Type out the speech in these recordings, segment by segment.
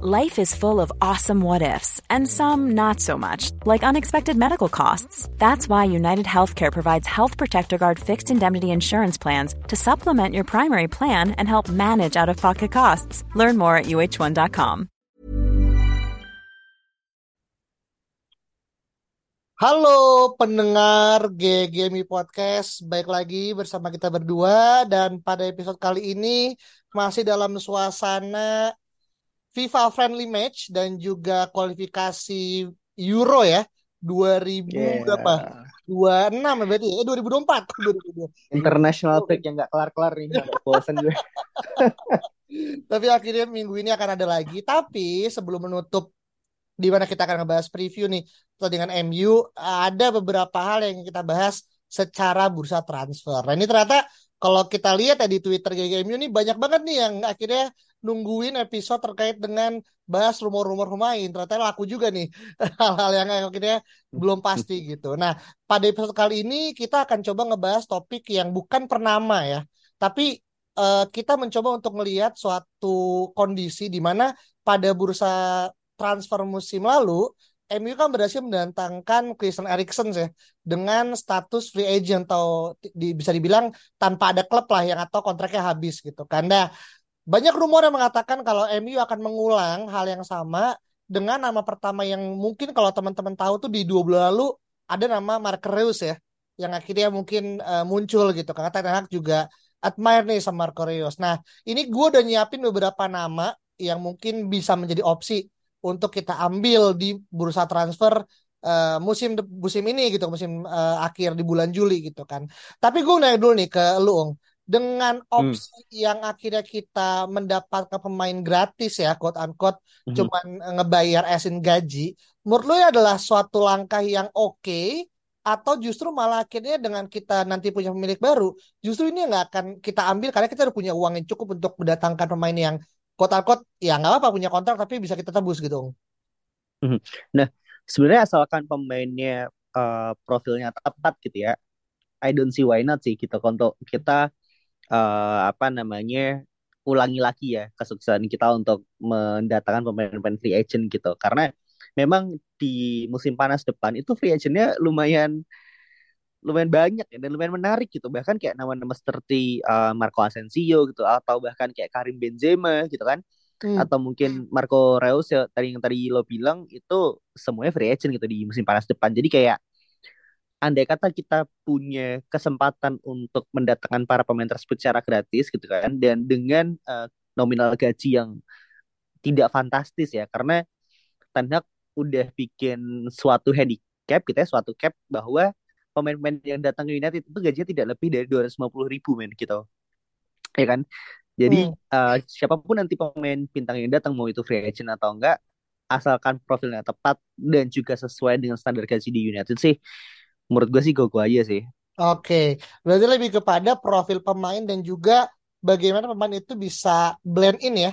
Life is full of awesome what ifs, and some not so much, like unexpected medical costs. That's why United Healthcare provides Health Protector Guard fixed indemnity insurance plans to supplement your primary plan and help manage out of pocket costs. Learn more at uh1.com. Halo pendengar GGMI Podcast, baik lagi bersama kita berdua dan pada episode kali ini masih dalam suasana FIFA friendly match dan juga kualifikasi Euro ya 2000 Yeah. berapa? 26 ya berarti ya? Eh 2024. 2024. International break yang nggak kelar-kelar nih, bosen gue. Tapi akhirnya minggu ini akan ada lagi. Tapi sebelum menutup di mana kita akan ngebahas preview nih atau dengan MU, ada beberapa hal yang kita bahas secara bursa transfer. Nah ini ternyata kalau kita lihat ya di Twitter GGMU nih banyak banget nih yang akhirnya nungguin episode terkait dengan bahas rumor-rumor pemain. Ternyata laku juga nih hal-hal yang akhirnya belum pasti gitu. Nah pada episode kali ini kita akan coba ngebahas topik yang bukan per nama ya, tapi eh, kita mencoba untuk melihat suatu kondisi di mana pada bursa transfer musim lalu MU kan berhasil mendatangkan Christian Eriksen ya dengan status free agent atau di- bisa dibilang tanpa ada klub lah yang atau kontraknya habis gitu kan. Nah, banyak rumor yang mengatakan kalau MU akan mengulang hal yang sama dengan nama pertama yang mungkin kalau teman-teman tahu tuh di dua bulan lalu ada nama Mark Reus ya yang akhirnya mungkin eh, muncul gitu. Karena Ten Hag juga admire nih sama Marco Reus. Nah, ini gue udah nyiapin beberapa nama yang mungkin bisa menjadi opsi untuk kita ambil di bursa transfer eh, musim musim ini gitu, musim eh, akhir di bulan Juli gitu kan. Tapi gue nanya dulu nih ke lu, Ung. Dengan opsi yang akhirnya kita mendapatkan pemain gratis ya, quote unquote, Mhm. cuman ngebayar asin gaji, menurut lu adalah suatu langkah yang oke atau justru malah akhirnya dengan kita nanti punya pemilik baru, justru ini nggak akan kita ambil karena kita udah punya uang yang cukup untuk mendatangkan pemain yang quote unquote ya nggak apa punya kontrak tapi bisa kita tebus gitu. Ung. Nah, sebenarnya asalkan pemainnya eh, profilnya tepat gitu ya, I don't see why not sih gitu untuk kita eh, apa namanya ulangi lagi ya kesuksesan kita untuk mendatangkan pemain-pemain free agent gitu. Karena memang di musim panas depan itu free agentnya lumayan lumayan banyak ya dan lumayan menarik gitu bahkan kayak nama-nama seperti uh, Marco Asensio gitu atau bahkan kayak Karim Benzema gitu kan Hmm. atau mungkin Marco Reus ya tadi yang tadi lo bilang itu semuanya free agent gitu di musim panas depan jadi kayak andai kata kita punya kesempatan untuk mendatangkan para pemain tersebut secara gratis gitu kan dan dengan uh, nominal gaji yang tidak fantastis ya karena Ten Hag udah bikin suatu handicap gitu ya suatu cap bahwa pemain-pemain yang datang ke United itu gajinya tidak lebih dari 250 ribu men gitu ya kan jadi Hmm. uh, siapa pun nanti pemain bintang yang datang mau itu free agent atau enggak asalkan profilnya tepat dan juga sesuai dengan standar gaji di United sih menurut gue sih go-go aja sih Oke, berarti lebih kepada profil pemain dan juga bagaimana pemain itu bisa blend in ya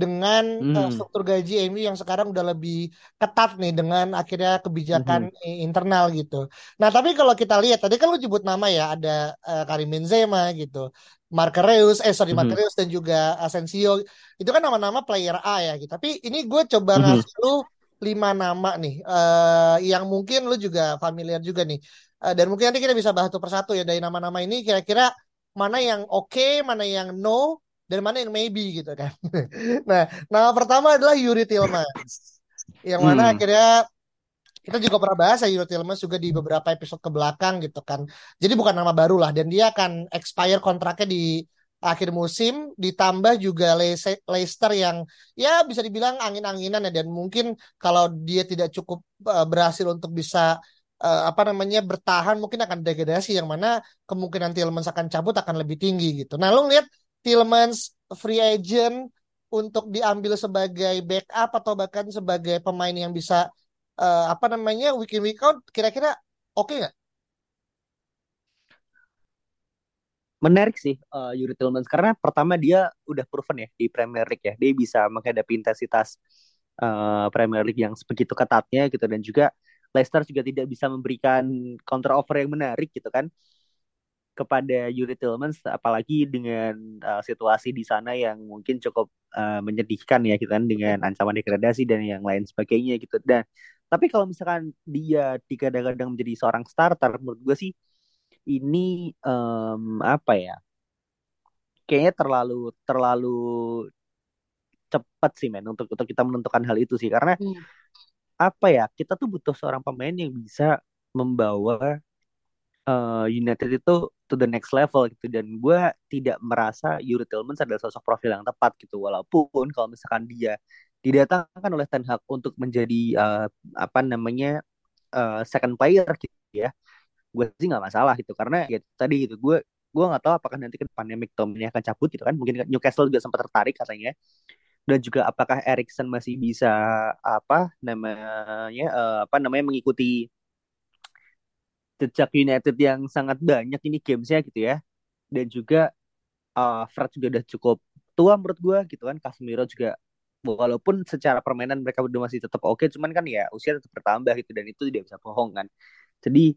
dengan eh, Hmm. struktur gaji MU yang sekarang udah lebih ketat nih dengan akhirnya kebijakan i- internal gitu. Nah, tapi kalau kita lihat tadi kan lu nyebut nama ya, ada eh, Karim Benzema gitu, Mark Reus, eh sorry Mhm. Reus dan juga Asensio. Itu kan nama-nama player A ya gitu. Tapi ini gue coba Mhm. ngasih lu lima nama nih eh, yang mungkin lu juga familiar juga nih. Eh, dan mungkin nanti kita bisa bahas satu persatu ya dari nama-nama ini kira-kira mana yang oke, mana yang no, dan mana yang maybe gitu kan. Nah, nama pertama adalah Yuri Tillmans. Yang mana Hmm. akhirnya kita juga pernah bahas ya Yuri Tillmans juga di beberapa episode ke belakang gitu kan. Jadi bukan nama baru lah dan dia akan expire kontraknya di akhir musim ditambah juga Leicester yang ya bisa dibilang angin-anginan ya dan mungkin kalau dia tidak cukup eh, berhasil untuk bisa eh, apa namanya bertahan mungkin akan degradasi yang mana kemungkinan Tillmans akan cabut akan lebih tinggi gitu. Nah, lu lihat Tillmans free agent untuk diambil sebagai backup atau bahkan sebagai pemain yang bisa eh, apa namanya week in week out kira-kira oke nggak? Menarik sih uh, Yuri Tillmans karena pertama dia udah proven ya di Premier League ya. Dia bisa menghadapi intensitas uh, Premier League yang sebegitu ketatnya gitu. Dan juga Leicester juga tidak bisa memberikan counter offer yang menarik gitu kan kepada Yuri Tillmans apalagi dengan uh, situasi di sana yang mungkin cukup uh, menyedihkan ya gitu kan dengan ancaman degradasi dan yang lain sebagainya gitu. Dan tapi kalau misalkan dia digadang-gadang menjadi seorang starter menurut gue sih ini um, apa ya kayaknya terlalu terlalu cepat sih men untuk untuk kita menentukan hal itu sih. Karena hmm. apa ya kita tuh butuh seorang pemain yang bisa membawa uh, United itu to the next level gitu. Dan gue tidak merasa Yuri Tillmans adalah sosok profil yang tepat gitu. Walaupun kalau misalkan dia didatangkan oleh Ten Hag untuk menjadi uh, apa namanya uh, second player gitu ya gue sih nggak masalah gitu. Karena ya tadi gitu gue gue nggak tahu apakah nanti ke depannya McTominay akan cabut gitu kan. Mungkin Newcastle juga sempat tertarik katanya. Dan juga apakah Erikson masih bisa apa namanya uh, apa namanya mengikuti jejak United yang sangat banyak ini gamesnya gitu ya. Dan juga uh, Fred juga udah cukup tua menurut gue gitu kan. Casemiro juga walaupun secara permainan mereka berdua masih tetap oke okay, cuman kan ya usia tetap bertambah gitu. Dan itu tidak bisa bohong kan. Jadi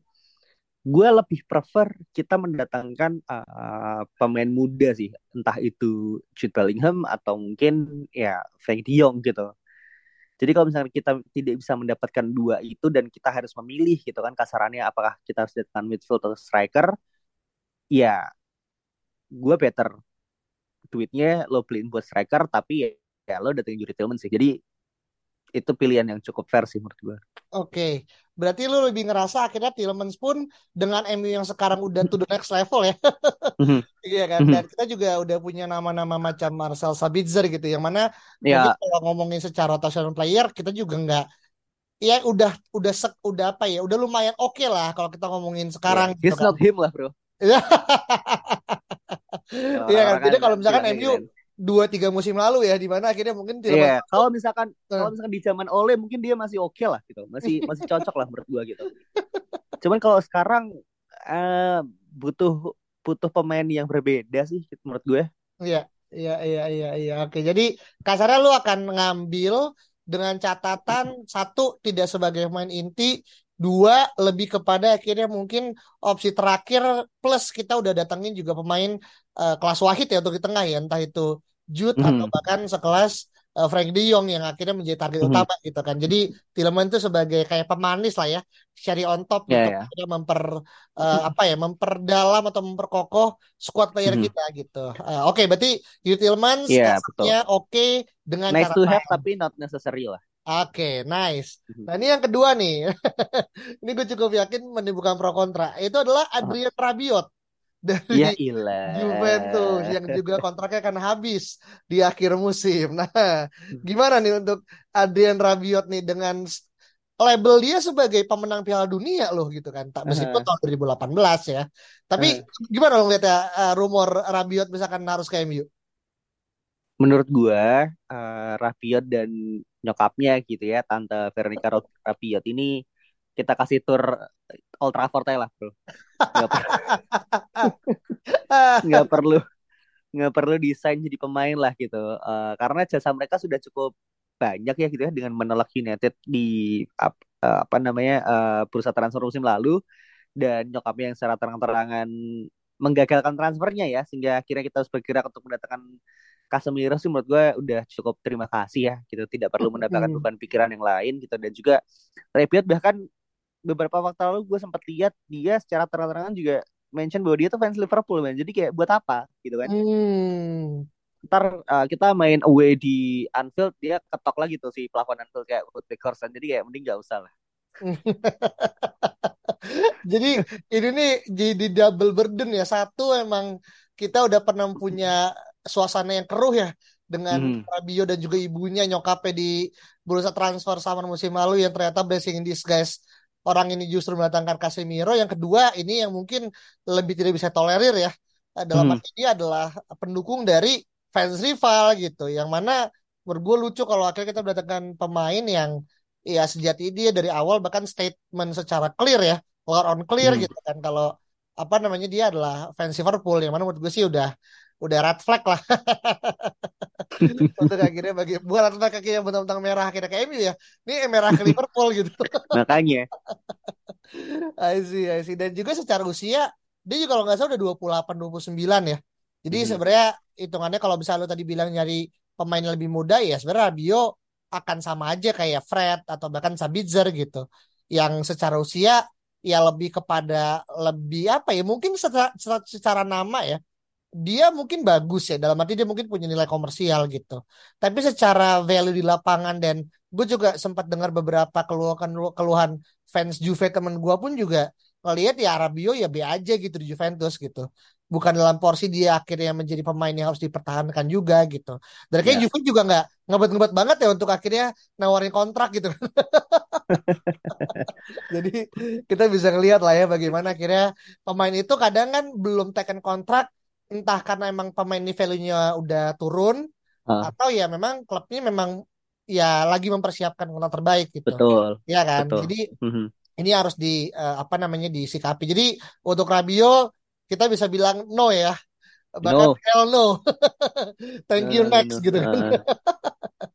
gue lebih prefer kita mendatangkan uh, pemain muda sih entah itu Jude Bellingham atau mungkin ya Frank De gitu jadi kalau misalnya kita tidak bisa mendapatkan dua itu dan kita harus memilih gitu kan kasarannya apakah kita harus datang midfield atau striker, ya gue better duitnya lo beliin buat striker tapi ya, ya lo datengin Juri Tillman sih. Jadi itu pilihan yang cukup fair sih menurut gue. Oke, berarti lu lebih ngerasa akhirnya Tillmans pun dengan MU yang sekarang udah to the next level ya. Mhm. Iya kan, mhm. dan kita juga udah punya nama-nama macam Marcel Sabitzer gitu, yang mana ya. kalau ngomongin secara rotational player kita juga nggak ya udah udah sek, udah apa ya udah lumayan oke okay lah kalau kita ngomongin sekarang yeah, gitu kan. not him lah bro Iya kan, jadi kalau misalkan MU dua tiga musim lalu ya di mana akhirnya mungkin tidak yeah, kalau misalkan uh. kalau misalkan di zaman Ole mungkin dia masih oke okay lah gitu. Masih masih cocok lah menurut gua gitu. Cuman kalau sekarang uh, butuh butuh pemain yang berbeda sih menurut gue iya iya iya iya iya. Oke jadi kasarnya lu akan ngambil dengan catatan satu tidak sebagai pemain inti dua lebih kepada akhirnya mungkin opsi terakhir plus kita udah datangin juga pemain uh, kelas wahid ya untuk di tengah ya entah itu Jude mm -hmm. atau bahkan sekelas uh, Frank De Jong yang akhirnya menjadi target mm -hmm. utama gitu kan. Jadi Tillman itu sebagai kayak pemanis lah ya, cherry on top yeah, untuk yeah. memper uh, apa ya, memperdalam atau memperkokoh squad player mm -hmm. kita gitu. Uh, oke, okay, berarti Jude Tillman yeah, oke okay dengan nice to have tapi not necessary lah. Oke, okay, nice. Nah ini yang kedua nih, ini gue cukup yakin menimbulkan pro kontra. Itu adalah Adrian Rabiot dari ya Juventus yang juga kontraknya akan habis di akhir musim. Nah, gimana nih untuk Adrian Rabiot nih dengan label dia sebagai pemenang Piala Dunia loh gitu kan. Tak meskipun uh. tahun 2018 ya. Tapi gimana lo ngeliat ya uh, rumor Rabiot misalkan harus ke MU? Menurut gua uh, Rabiot dan nyokapnya gitu ya, tante Veronica Rabiot ini kita kasih tour Old Trafford lah bro nggak perlu nggak perlu nggak perlu desain jadi pemain lah gitu. Uh, karena jasa mereka sudah cukup banyak ya gitu ya dengan menolak United di uh, apa namanya uh, bursa transfer musim lalu. Dan nyokapnya yang secara terang-terangan menggagalkan transfernya ya sehingga akhirnya kita harus bergerak untuk mendatangkan Casemiro sih menurut gue udah cukup terima kasih ya gitu. Tidak perlu mendapatkan beban pikiran yang lain gitu. Dan juga Rabiot bahkan beberapa waktu lalu gue sempat lihat dia secara terang-terangan juga mention bahwa dia tuh fans Liverpool man. Jadi kayak buat apa gitu kan. Hmm. Ntar uh, kita main away di Anfield dia ketok lagi tuh si plafon Anfield kayak Woodbeck Horse jadi kayak mending gak usah lah. jadi ini nih jadi double burden ya. Satu emang kita udah pernah punya suasana yang keruh ya dengan mm. Rabio dan juga ibunya nyokapnya di bursa transfer sama musim lalu yang ternyata blessing in disguise orang ini justru mendatangkan Casemiro. Yang kedua ini yang mungkin lebih tidak bisa tolerir ya dalam hmm. ini adalah pendukung dari fans rival gitu. Yang mana menurut gue lucu kalau akhirnya kita mendatangkan pemain yang ya sejati dia dari awal bahkan statement secara clear ya, keluar on clear hmm. gitu kan kalau apa namanya dia adalah fans Liverpool yang mana menurut gue sih udah udah red flag lah untuk akhirnya bagi buat red flag kaki yang bentang merah akhirnya kayak MU ya ini merah ke Liverpool gitu makanya I see I see dan juga secara usia dia juga kalau nggak salah udah 28 29 ya. Jadi Mhm. sebenarnya hitungannya kalau misalnya lo tadi bilang nyari pemain yang lebih muda ya sebenarnya Rabiot akan sama aja kayak Fred atau bahkan Sabitzer gitu. Yang secara usia ya lebih kepada lebih apa ya mungkin secara, secara, secara nama ya dia mungkin bagus ya dalam arti dia mungkin punya nilai komersial gitu. Tapi secara value di lapangan dan gue juga sempat dengar beberapa keluhan keluhan fans Juve temen gue pun juga ngelihat ya Rabiot ya B aja gitu di Juventus gitu. Bukan dalam porsi dia akhirnya menjadi pemain yang harus dipertahankan juga gitu. Dan kayak Ya. Juve juga nggak ngebet-ngebet banget ya untuk akhirnya nawarin kontrak gitu. Jadi kita bisa ngelihat lah ya bagaimana akhirnya pemain itu kadang kan belum taken kontrak entah karena emang pemain ini value-nya udah turun Ah, atau ya memang klubnya memang ya lagi mempersiapkan kontrak terbaik gitu. betul, Ya kan? betul. Jadi Mhm. ini harus di eh, apa namanya disikapi. Jadi untuk Rabiot kita bisa bilang no ya. Bahkan No, hell no. Thank no, you next no. gitu kan. Ah.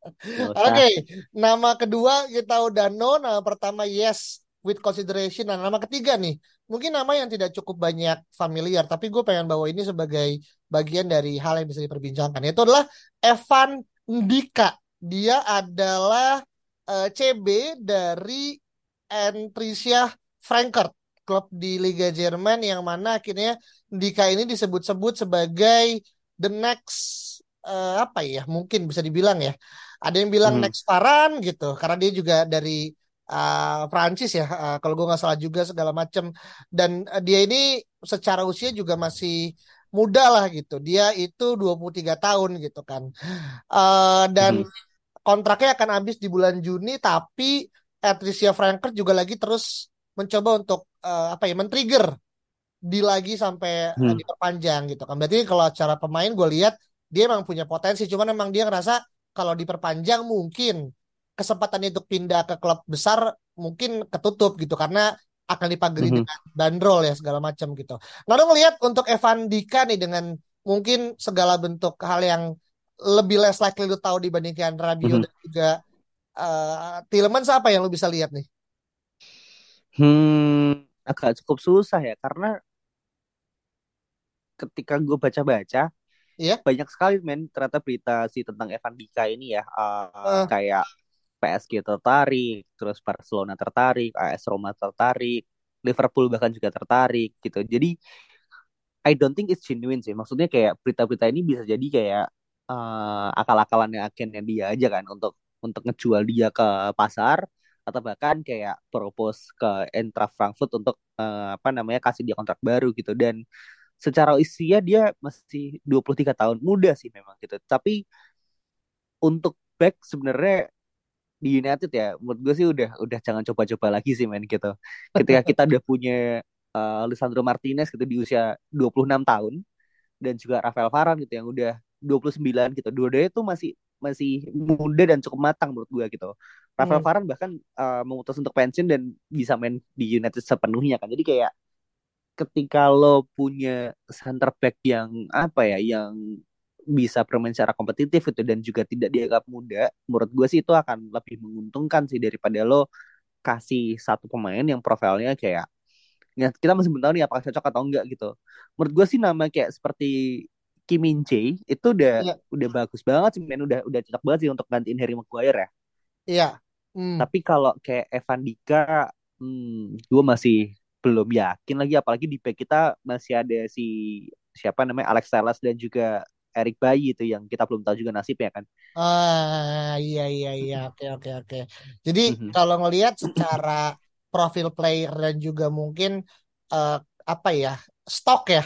Oke, nama kedua kita udah no, nama pertama yes with consideration. Nah, nama ketiga nih, mungkin nama yang tidak cukup banyak familiar, tapi gue pengen bawa ini sebagai bagian dari hal yang bisa diperbincangkan. Itu adalah Evan Ndika. Dia adalah eh, CB dari Entricia Frankfurt, klub di Liga Jerman yang mana akhirnya Ndika ini disebut-sebut sebagai the next eh, apa ya, mungkin bisa dibilang ya ada yang bilang Mhm. next Varane gitu karena dia juga dari uh, Prancis ya uh, kalau gue nggak salah juga segala macam dan uh, dia ini secara usia juga masih muda lah gitu. Dia itu 23 tahun gitu kan. Uh, dan Mhm. kontraknya akan habis di bulan Juni tapi Patricia Frankfurt juga lagi terus mencoba untuk uh, apa ya men-trigger di lagi sampai Hmm. diperpanjang gitu kan. Berarti kalau cara pemain gue lihat dia emang punya potensi cuman emang dia ngerasa kalau diperpanjang mungkin kesempatan untuk pindah ke klub besar mungkin ketutup gitu karena akan dipagari Mhm. dengan bandrol ya segala macam gitu. Lalu ngelihat untuk Evan Dika nih dengan mungkin segala bentuk hal yang lebih less likely lu tahu dibandingkan Rabiot Mhm. dan juga uh, Tielemans apa yang lu bisa lihat nih? Hmm, agak cukup susah ya karena ketika gue baca-baca Iya. banyak sekali men ternyata berita si tentang Evan Dika ini ya Eh, uh, kayak PSG tertarik, terus Barcelona tertarik, AS Roma tertarik, Liverpool bahkan juga tertarik gitu. Jadi I don't think it's genuine sih. Maksudnya kayak berita-berita ini bisa jadi kayak uh, akal-akalannya agennya dia aja kan untuk untuk ngejual dia ke pasar atau bahkan kayak propose ke Eintracht Frankfurt untuk uh, apa namanya kasih dia kontrak baru gitu dan secara usia dia masih 23 tahun muda sih memang gitu. Tapi untuk back sebenarnya di United ya menurut gue sih udah udah jangan coba-coba lagi sih men gitu. Ketika kita udah punya uh, Lisandro Martinez gitu di usia 26 tahun dan juga Rafael Varane gitu yang udah 29 gitu. Dua-duanya tuh masih masih muda dan cukup matang menurut gue gitu. Rafael hmm, Varane bahkan uh, memutus untuk pensiun dan bisa main di United sepenuhnya kan. Jadi kayak ketika lo punya center back yang apa ya yang bisa bermain secara kompetitif itu dan juga tidak dianggap muda, menurut gue sih itu akan lebih menguntungkan sih daripada lo kasih satu pemain yang profilnya kayak ya kita masih belum tahu nih apakah cocok atau enggak gitu. Menurut gue sih nama kayak seperti Kim Min Jae itu udah iya, udah bagus banget sih men udah udah cocok banget sih untuk gantiin Harry Maguire ya. iya, hmm, Tapi kalau kayak Evan Dika, hmm, gue masih belum yakin lagi. Apalagi di back kita masih ada si siapa namanya Alex Telles dan juga Eric Bayi itu yang kita belum tahu juga nasibnya kan. ah iya iya iya, oke oke oke. Jadi Mhm. kalau ngelihat secara profil player dan juga mungkin eh, apa ya stok ya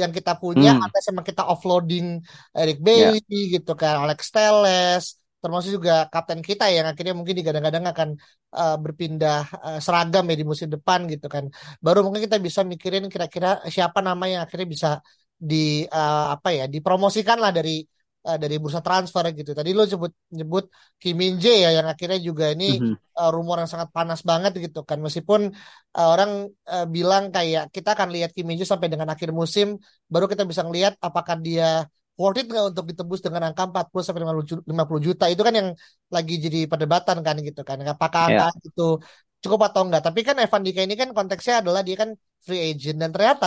yang kita punya Hmm, ada sama kita offloading Eric ya. Bailey gitu kan Alex Telles termasuk juga kapten kita yang akhirnya mungkin digadang-gadang akan eh, berpindah eh, seragam ya di musim depan gitu kan baru mungkin kita bisa mikirin kira-kira siapa nama yang akhirnya bisa di eh, apa ya dipromosikan lah dari eh, dari bursa transfer gitu. Tadi lo sebut nyebut Kim Min Jae ya yang akhirnya juga ini Mhm. eh, rumor yang sangat panas banget gitu kan. Meskipun eh, orang eh, bilang kayak kita akan lihat Kim Min Jae sampai dengan akhir musim baru kita bisa ngelihat apakah dia worth it nggak untuk ditebus dengan angka 40 sampai 50 ju- 50 juta. Itu kan yang lagi jadi perdebatan kan gitu kan. Apakah angka Ya. itu cukup atau enggak tapi kan Evan Dika ini kan konteksnya adalah dia kan free agent. Dan ternyata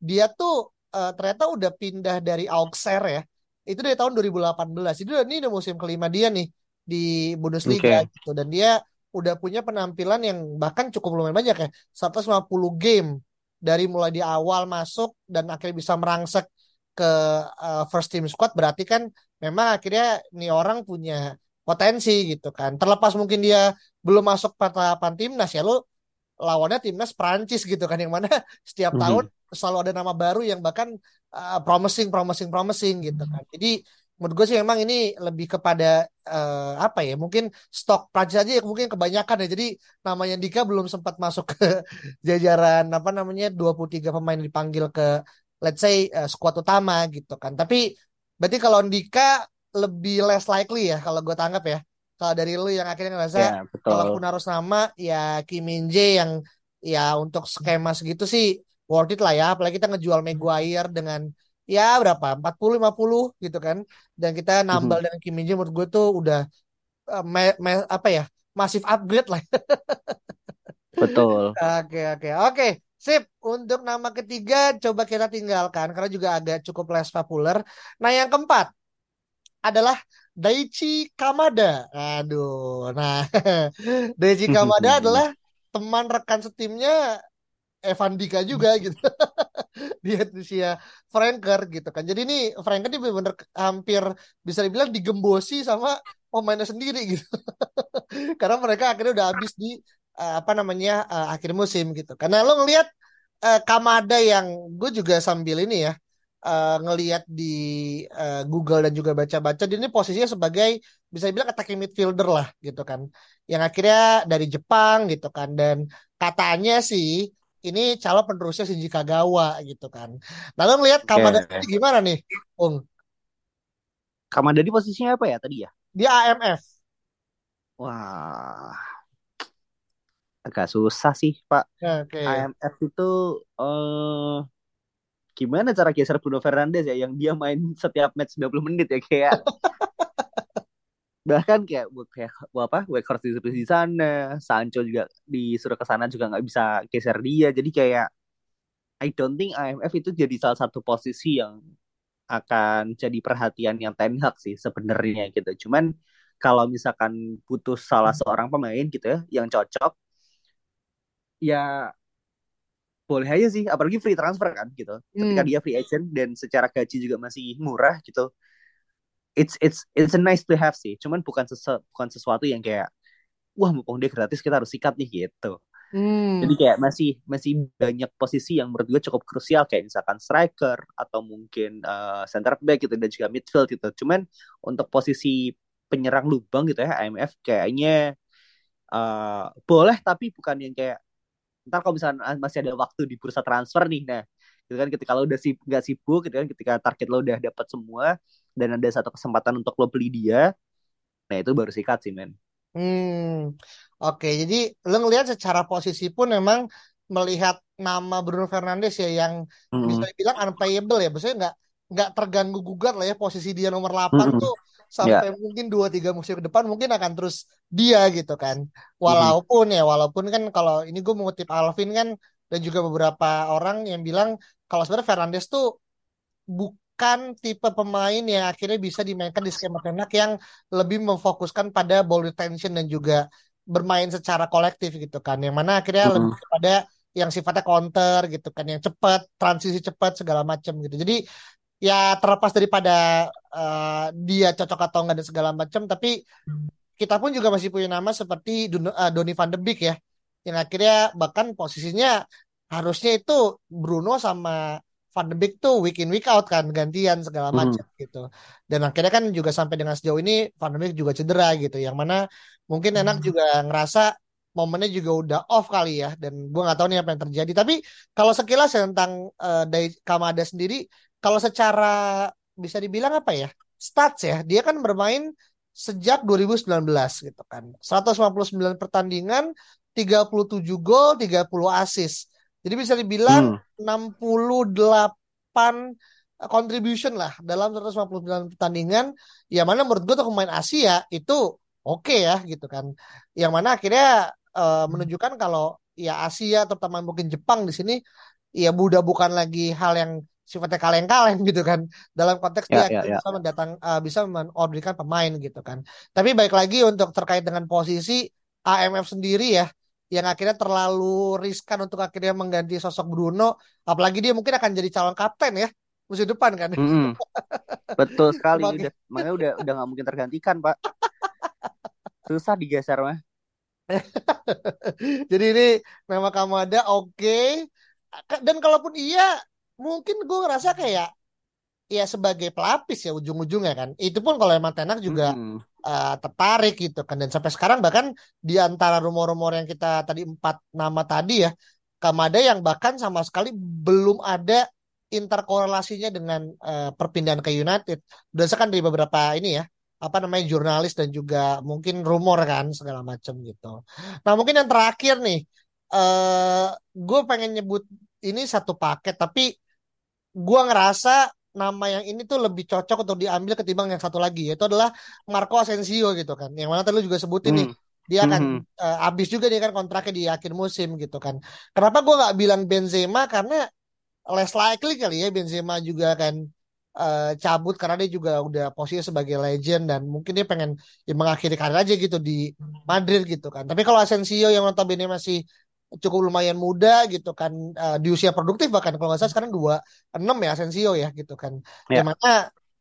dia tuh uh, ternyata udah pindah dari Auxerre ya. Itu dari tahun 2018. Jadi ini udah musim kelima dia nih di Bundesliga okay. gitu dan dia udah punya penampilan yang bahkan cukup lumayan banyak ya 150 game dari mulai di awal masuk dan akhirnya bisa merangsek ke uh, first team squad berarti kan memang akhirnya nih orang punya potensi gitu kan terlepas mungkin dia belum masuk patapan timnas ya lo lawannya timnas Prancis gitu kan yang mana setiap mm -hmm. tahun selalu ada nama baru yang bahkan uh, promising promising promising gitu kan. Jadi menurut gue sih memang ini lebih kepada uh, apa ya mungkin stok Prancis aja mungkin kebanyakan ya. Jadi namanya Dika belum sempat masuk ke jajaran apa namanya 23 pemain dipanggil ke let's say uh, squad utama gitu kan. Tapi berarti kalau Dika lebih less likely ya kalau gue tanggap ya. Kalau dari lu yang akhirnya ngerasa ya, kalau pun harus nama ya Kim Min Jae yang ya untuk skema segitu sih worth it lah ya. Apalagi kita ngejual Maguire dengan ya berapa? 40 50 gitu kan. Dan kita nambal mm-hmm. dengan Kim Min Jae menurut gue tuh udah uh, me, me, apa ya masif upgrade lah. Betul. Oke oke. Oke sip. Untuk nama ketiga coba kita tinggalkan karena juga agak cukup less populer nah yang keempat adalah Daichi Kamada. Aduh nah. Daichi Kamada adalah teman rekan setimnya Evan Dika juga gitu. Di usia Franker gitu kan. Jadi ini Franker ini benar-benar hampir bisa dibilang digembosi sama pemainnya sendiri gitu. Karena mereka akhirnya udah habis di uh, apa namanya uh, akhir musim gitu. Karena lo ngelihat uh, Kamada yang gue juga sambil ini ya uh, ngelihat di uh, Google dan juga baca-baca ini posisinya sebagai bisa dibilang attacking midfielder lah gitu kan. Yang akhirnya dari Jepang gitu kan. Dan katanya sih ini calon penerusnya Shinji Kagawa gitu kan. Lalu ngelihat Kamada okay. gimana nih, Ung? Kamada di posisinya apa ya tadi ya? Dia AMF. Wah, agak susah sih Pak. Okay. AMF itu uh, gimana cara geser Bruno Fernandes ya yang dia main setiap match 90 menit ya kayak bahkan kayak kayak apa Weghorst disuruh di sana Sancho juga disuruh ke sana juga nggak bisa geser dia. Jadi kayak I don't think IMF itu jadi salah satu posisi yang akan jadi perhatian yang Ten Hag sih sebenarnya gitu. Cuman kalau misalkan putus salah seorang pemain gitu ya yang cocok ya boleh aja sih. Apalagi free transfer kan gitu. Ketika hmm. dia free agent dan secara gaji juga masih murah gitu it's it's it's a nice to have sih. Cuman bukan sesu, bukan sesuatu yang kayak wah mumpung dia gratis kita harus sikat nih gitu. Hmm. jadi kayak masih masih banyak posisi yang menurut gue cukup krusial kayak misalkan striker atau mungkin uh, center back gitu dan juga midfield gitu. Cuman untuk posisi penyerang lubang gitu ya IMF kayaknya uh, boleh tapi bukan yang kayak ntar kalau misalnya masih ada waktu di bursa transfer nih nah gitu kan. Ketika lo udah sib nggak sibuk gitu kan ketika target lo udah dapat semua dan ada satu kesempatan untuk lo beli dia nah itu baru sikat sih men hmm oke okay. jadi lo ngelihat secara posisi pun memang melihat nama Bruno Fernandes ya yang hmm. bisa dibilang unplayable ya maksudnya nggak nggak terganggu gugat lah ya posisi dia nomor 8 hmm. tuh sampai yeah. mungkin dua tiga musim ke depan mungkin akan terus dia gitu kan walaupun hmm. ya walaupun kan kalau ini gue mengutip Alvin kan dan juga beberapa orang yang bilang kalau sebenarnya Fernandes tuh bukan tipe pemain yang akhirnya bisa dimainkan di skema Tenak yang lebih memfokuskan pada ball retention dan juga bermain secara kolektif gitu kan yang mana akhirnya mm-hmm. lebih kepada yang sifatnya counter gitu kan yang cepat transisi cepat segala macam gitu jadi ya terlepas daripada uh, dia cocok atau enggak dan segala macam tapi kita pun juga masih punya nama seperti uh, Donny van de Beek ya yang akhirnya bahkan posisinya harusnya itu Bruno sama Van de Beek tuh week in week out kan gantian segala hmm. macam hmm. gitu dan akhirnya kan juga sampai dengan sejauh ini Van de Beek juga cedera gitu yang mana mungkin enak hmm. juga ngerasa momennya juga udah off kali ya dan gue nggak tahu nih apa yang terjadi tapi kalau sekilas ya tentang uh, dari Kamada sendiri kalau secara bisa dibilang apa ya stats ya dia kan bermain sejak 2019 gitu kan 159 pertandingan 37 gol, 30 assist. Jadi bisa dibilang hmm. 68 contribution lah dalam 159 pertandingan. Ya mana menurut gue tuh pemain Asia itu oke okay ya gitu kan. Yang mana akhirnya uh, menunjukkan kalau ya Asia terutama mungkin Jepang di sini ya udah bukan lagi hal yang sifatnya kaleng-kaleng gitu kan dalam konteks dia Ya, ya, akhirnya ya. bisa mendatang uh, bisa mengorderkan pemain gitu kan tapi baik lagi untuk terkait dengan posisi AMF sendiri ya yang akhirnya terlalu riskan untuk akhirnya mengganti sosok Bruno apalagi dia mungkin akan jadi calon kapten ya musim depan kan Mm-mm. Betul sekali udah makanya udah udah nggak mungkin tergantikan Pak. Susah digeser mah. Jadi ini nama Kamada oke. Dan kalaupun iya, mungkin gue ngerasa kayak ya sebagai pelapis ya ujung-ujungnya kan. Itu pun kalau emang Tenak juga Mm-mm. Uh, tertarik gitu kan. Dan sampai sekarang bahkan di antara rumor-rumor yang kita tadi empat nama tadi ya, Kamada yang bahkan sama sekali belum ada interkorelasinya dengan uh, perpindahan ke United. Berdasarkan dari beberapa ini ya, apa namanya jurnalis dan juga mungkin rumor kan segala macam gitu. Nah mungkin yang terakhir nih, eh gue pengen nyebut ini satu paket tapi gue ngerasa nama yang ini tuh lebih cocok untuk diambil ketimbang yang satu lagi yaitu adalah Marco Asensio gitu kan. Yang mana tadi lu juga sebutin nih Mm. dia akan Mhm. eh, habis juga nih kan kontraknya di akhir musim gitu kan. Kenapa gue nggak bilang Benzema karena less likely kali ya Benzema juga akan eh, cabut karena dia juga udah posisi sebagai legend dan mungkin dia pengen ya, mengakhiri karir aja gitu di Madrid gitu kan. Tapi kalau Asensio yang notabene masih cukup lumayan muda gitu kan eh, di usia produktif bahkan kalau nggak salah sekarang 26 ya Asensio ya gitu kan. Ya. Yang mana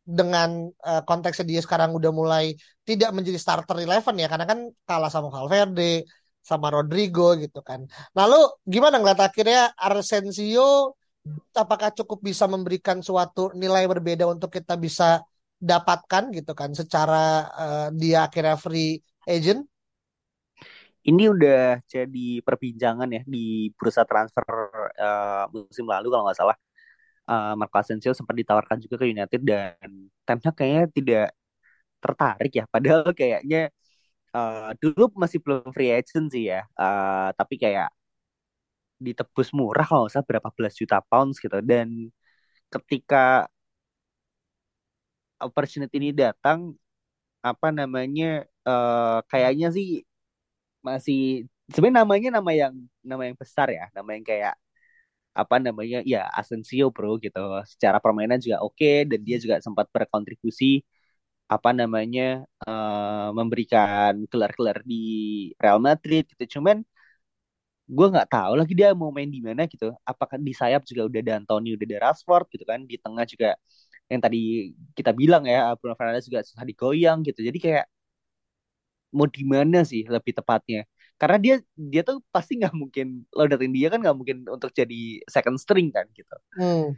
dengan eh, konteksnya dia sekarang udah mulai tidak menjadi starter eleven ya karena kan kalah sama Valverde sama Rodrigo gitu kan. Lalu gimana ngeliat akhirnya Asensio apakah cukup bisa memberikan suatu nilai berbeda untuk kita bisa dapatkan gitu kan secara eh, dia akhirnya free agent? Ini udah jadi perbincangan ya di bursa transfer eh, musim lalu kalau nggak salah. Eh, Marco Asensio sempat ditawarkan juga ke United dan Ten kayaknya tidak tertarik ya. Padahal kayaknya eh, dulu masih belum free agent sih ya. Eh, tapi kayak ditebus murah kalau nggak salah berapa belas juta pounds gitu. Dan ketika opportunity ini datang, apa namanya? eh, kayaknya sih masih sebenarnya namanya nama yang nama yang besar ya, nama yang kayak apa namanya ya Asensio bro gitu. Secara permainan juga oke dan dia juga sempat berkontribusi apa namanya eh, memberikan gelar-gelar di Real Madrid gitu. Cuman gue nggak tahu lagi dia mau main di mana gitu. Apakah di sayap juga udah ada Antonio, udah ada Rashford gitu kan. Di tengah juga yang tadi kita bilang ya Bruno Fernandes juga susah digoyang gitu. Jadi kayak mau di mana sih lebih tepatnya? Karena dia dia tuh pasti nggak mungkin lo datin dia kan nggak mungkin untuk jadi second string kan gitu. Hmm.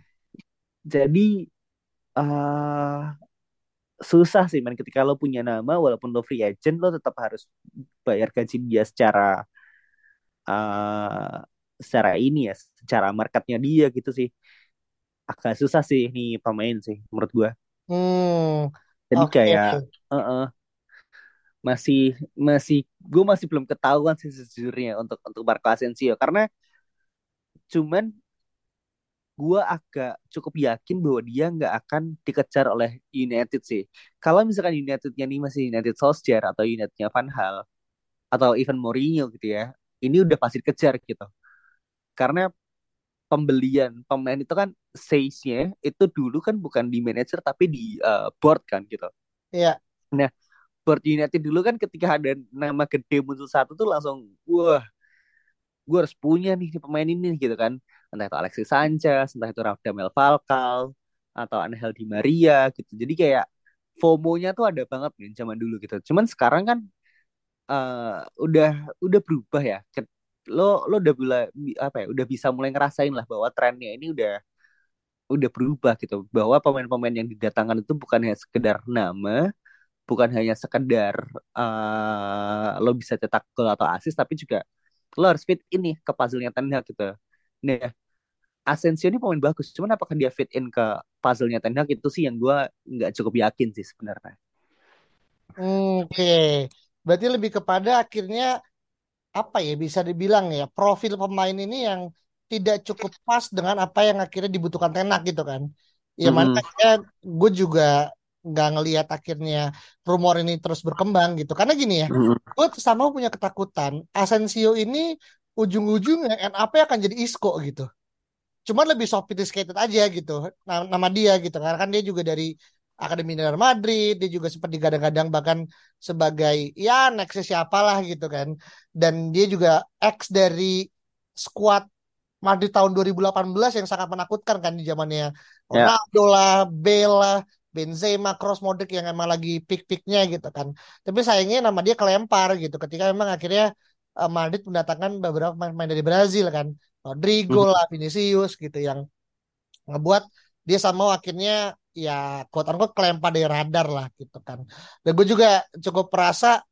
Jadi eh susah sih man ketika lo punya nama walaupun lo free agent lo tetap harus bayar gaji dia secara eh secara ini ya secara marketnya dia gitu sih agak susah sih nih pemain sih menurut gua Hmm. jadi Oke. kayak eh, eh, masih masih gue masih belum ketahuan sih sejujurnya untuk untuk Marco Asensio karena cuman gue agak cukup yakin bahwa dia nggak akan dikejar oleh United sih. Kalau misalkan Unitednya ini masih United Solskjaer atau Unitednya Van Hal atau even Mourinho gitu ya, ini udah pasti dikejar gitu. Karena pembelian pemain itu kan size-nya itu dulu kan bukan di manajer tapi di uh, board kan gitu. Iya. Nah, board United dulu kan ketika ada nama gede muncul satu tuh langsung wah gue harus punya nih pemain ini gitu kan. Entah itu Alexis Sanchez entah itu Radamel Falcao atau Angel Di Maria gitu. Jadi kayak FOMO-nya tuh ada banget nih zaman dulu gitu. Cuman sekarang kan uh, udah udah berubah ya. Lo lo udah bila apa ya udah bisa mulai ngerasain lah bahwa trennya ini udah udah berubah gitu. Bahwa pemain-pemain yang didatangkan itu bukan hanya sekedar nama bukan hanya sekedar uh, lo bisa cetak gol atau assist tapi juga lo harus fit ini ke puzzle-nya Ten Hag gitu. Nah, Asensio ini pemain bagus, cuman apakah dia fit in ke puzzle-nya Ten Hag itu sih yang gue nggak cukup yakin sih sebenarnya. Oke, berarti lebih kepada akhirnya apa ya bisa dibilang ya profil pemain ini yang tidak cukup pas dengan apa yang akhirnya dibutuhkan Tenak gitu kan. Ya Mm-mm. mana akhirnya gue juga nggak ngelihat akhirnya rumor ini terus berkembang gitu. Karena gini ya, Mm-mm. gue sama punya ketakutan Asensio ini ujung-ujungnya up-nya akan jadi Isco gitu. cuman lebih sophisticated aja gitu nama, nama dia gitu karena kan dia juga dari Akademi Real Madrid dia juga sempat digadang-gadang bahkan sebagai ya nextnya siapa lah gitu kan dan dia juga ex dari squad Madrid tahun 2018 yang sangat menakutkan kan di zamannya ya. Ronaldo yeah. lah, Bella, Benzema, Cross Modric yang emang lagi pick-picknya gitu kan. Tapi sayangnya nama dia kelempar gitu ketika memang akhirnya uh, Madrid mendatangkan beberapa pemain dari Brazil kan. Rodrigo hmm. lah, Vinicius gitu yang ngebuat dia sama akhirnya ya quote unquote kelempar dari radar lah gitu kan. Dan gue juga cukup perasa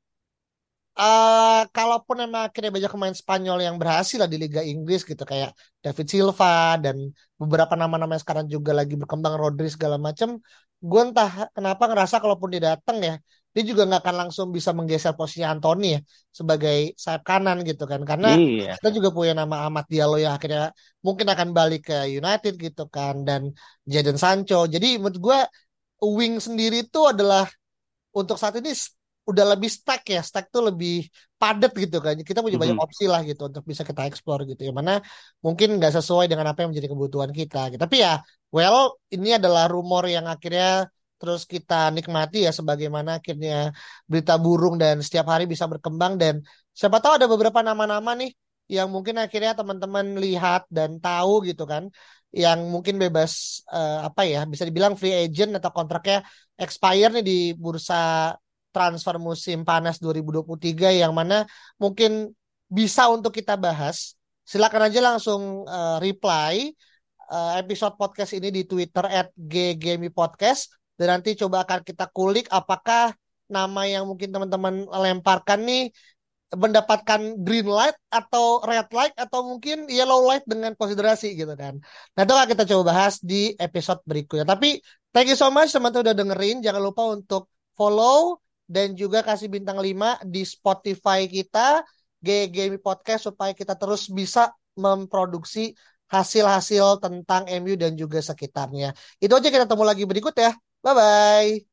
uh, kalaupun emang akhirnya banyak pemain Spanyol yang berhasil lah di Liga Inggris gitu kayak David Silva dan beberapa nama-nama yang sekarang juga lagi berkembang Rodri segala macam gue entah kenapa ngerasa kalaupun dia datang ya dia juga nggak akan langsung bisa menggeser posisi Anthony ya sebagai sayap kanan gitu kan karena iya. kita juga punya nama Ahmad Diallo yang akhirnya mungkin akan balik ke United gitu kan dan Jadon Sancho jadi menurut gue wing sendiri itu adalah untuk saat ini udah lebih stack ya stack tuh lebih padat gitu kan kita punya banyak mm -hmm. opsi lah gitu untuk bisa kita explore gitu ya mana mungkin nggak sesuai dengan apa yang menjadi kebutuhan kita gitu. tapi ya well ini adalah rumor yang akhirnya terus kita nikmati ya sebagaimana akhirnya berita burung dan setiap hari bisa berkembang dan siapa tahu ada beberapa nama-nama nih yang mungkin akhirnya teman-teman lihat dan tahu gitu kan yang mungkin bebas uh, apa ya bisa dibilang free agent atau kontraknya expire nih di bursa transfer musim panas 2023 yang mana mungkin bisa untuk kita bahas. Silakan aja langsung uh, reply uh, episode podcast ini di Twitter at Podcast dan nanti coba akan kita kulik apakah nama yang mungkin teman-teman lemparkan nih mendapatkan green light atau red light atau mungkin yellow light dengan konsiderasi gitu kan. Nah itu kita coba bahas di episode berikutnya. Tapi thank you so much teman-teman udah dengerin. Jangan lupa untuk follow dan juga kasih bintang 5 di Spotify kita GGMI Podcast supaya kita terus bisa memproduksi hasil-hasil tentang MU dan juga sekitarnya. Itu aja kita ketemu lagi berikut ya. Bye bye.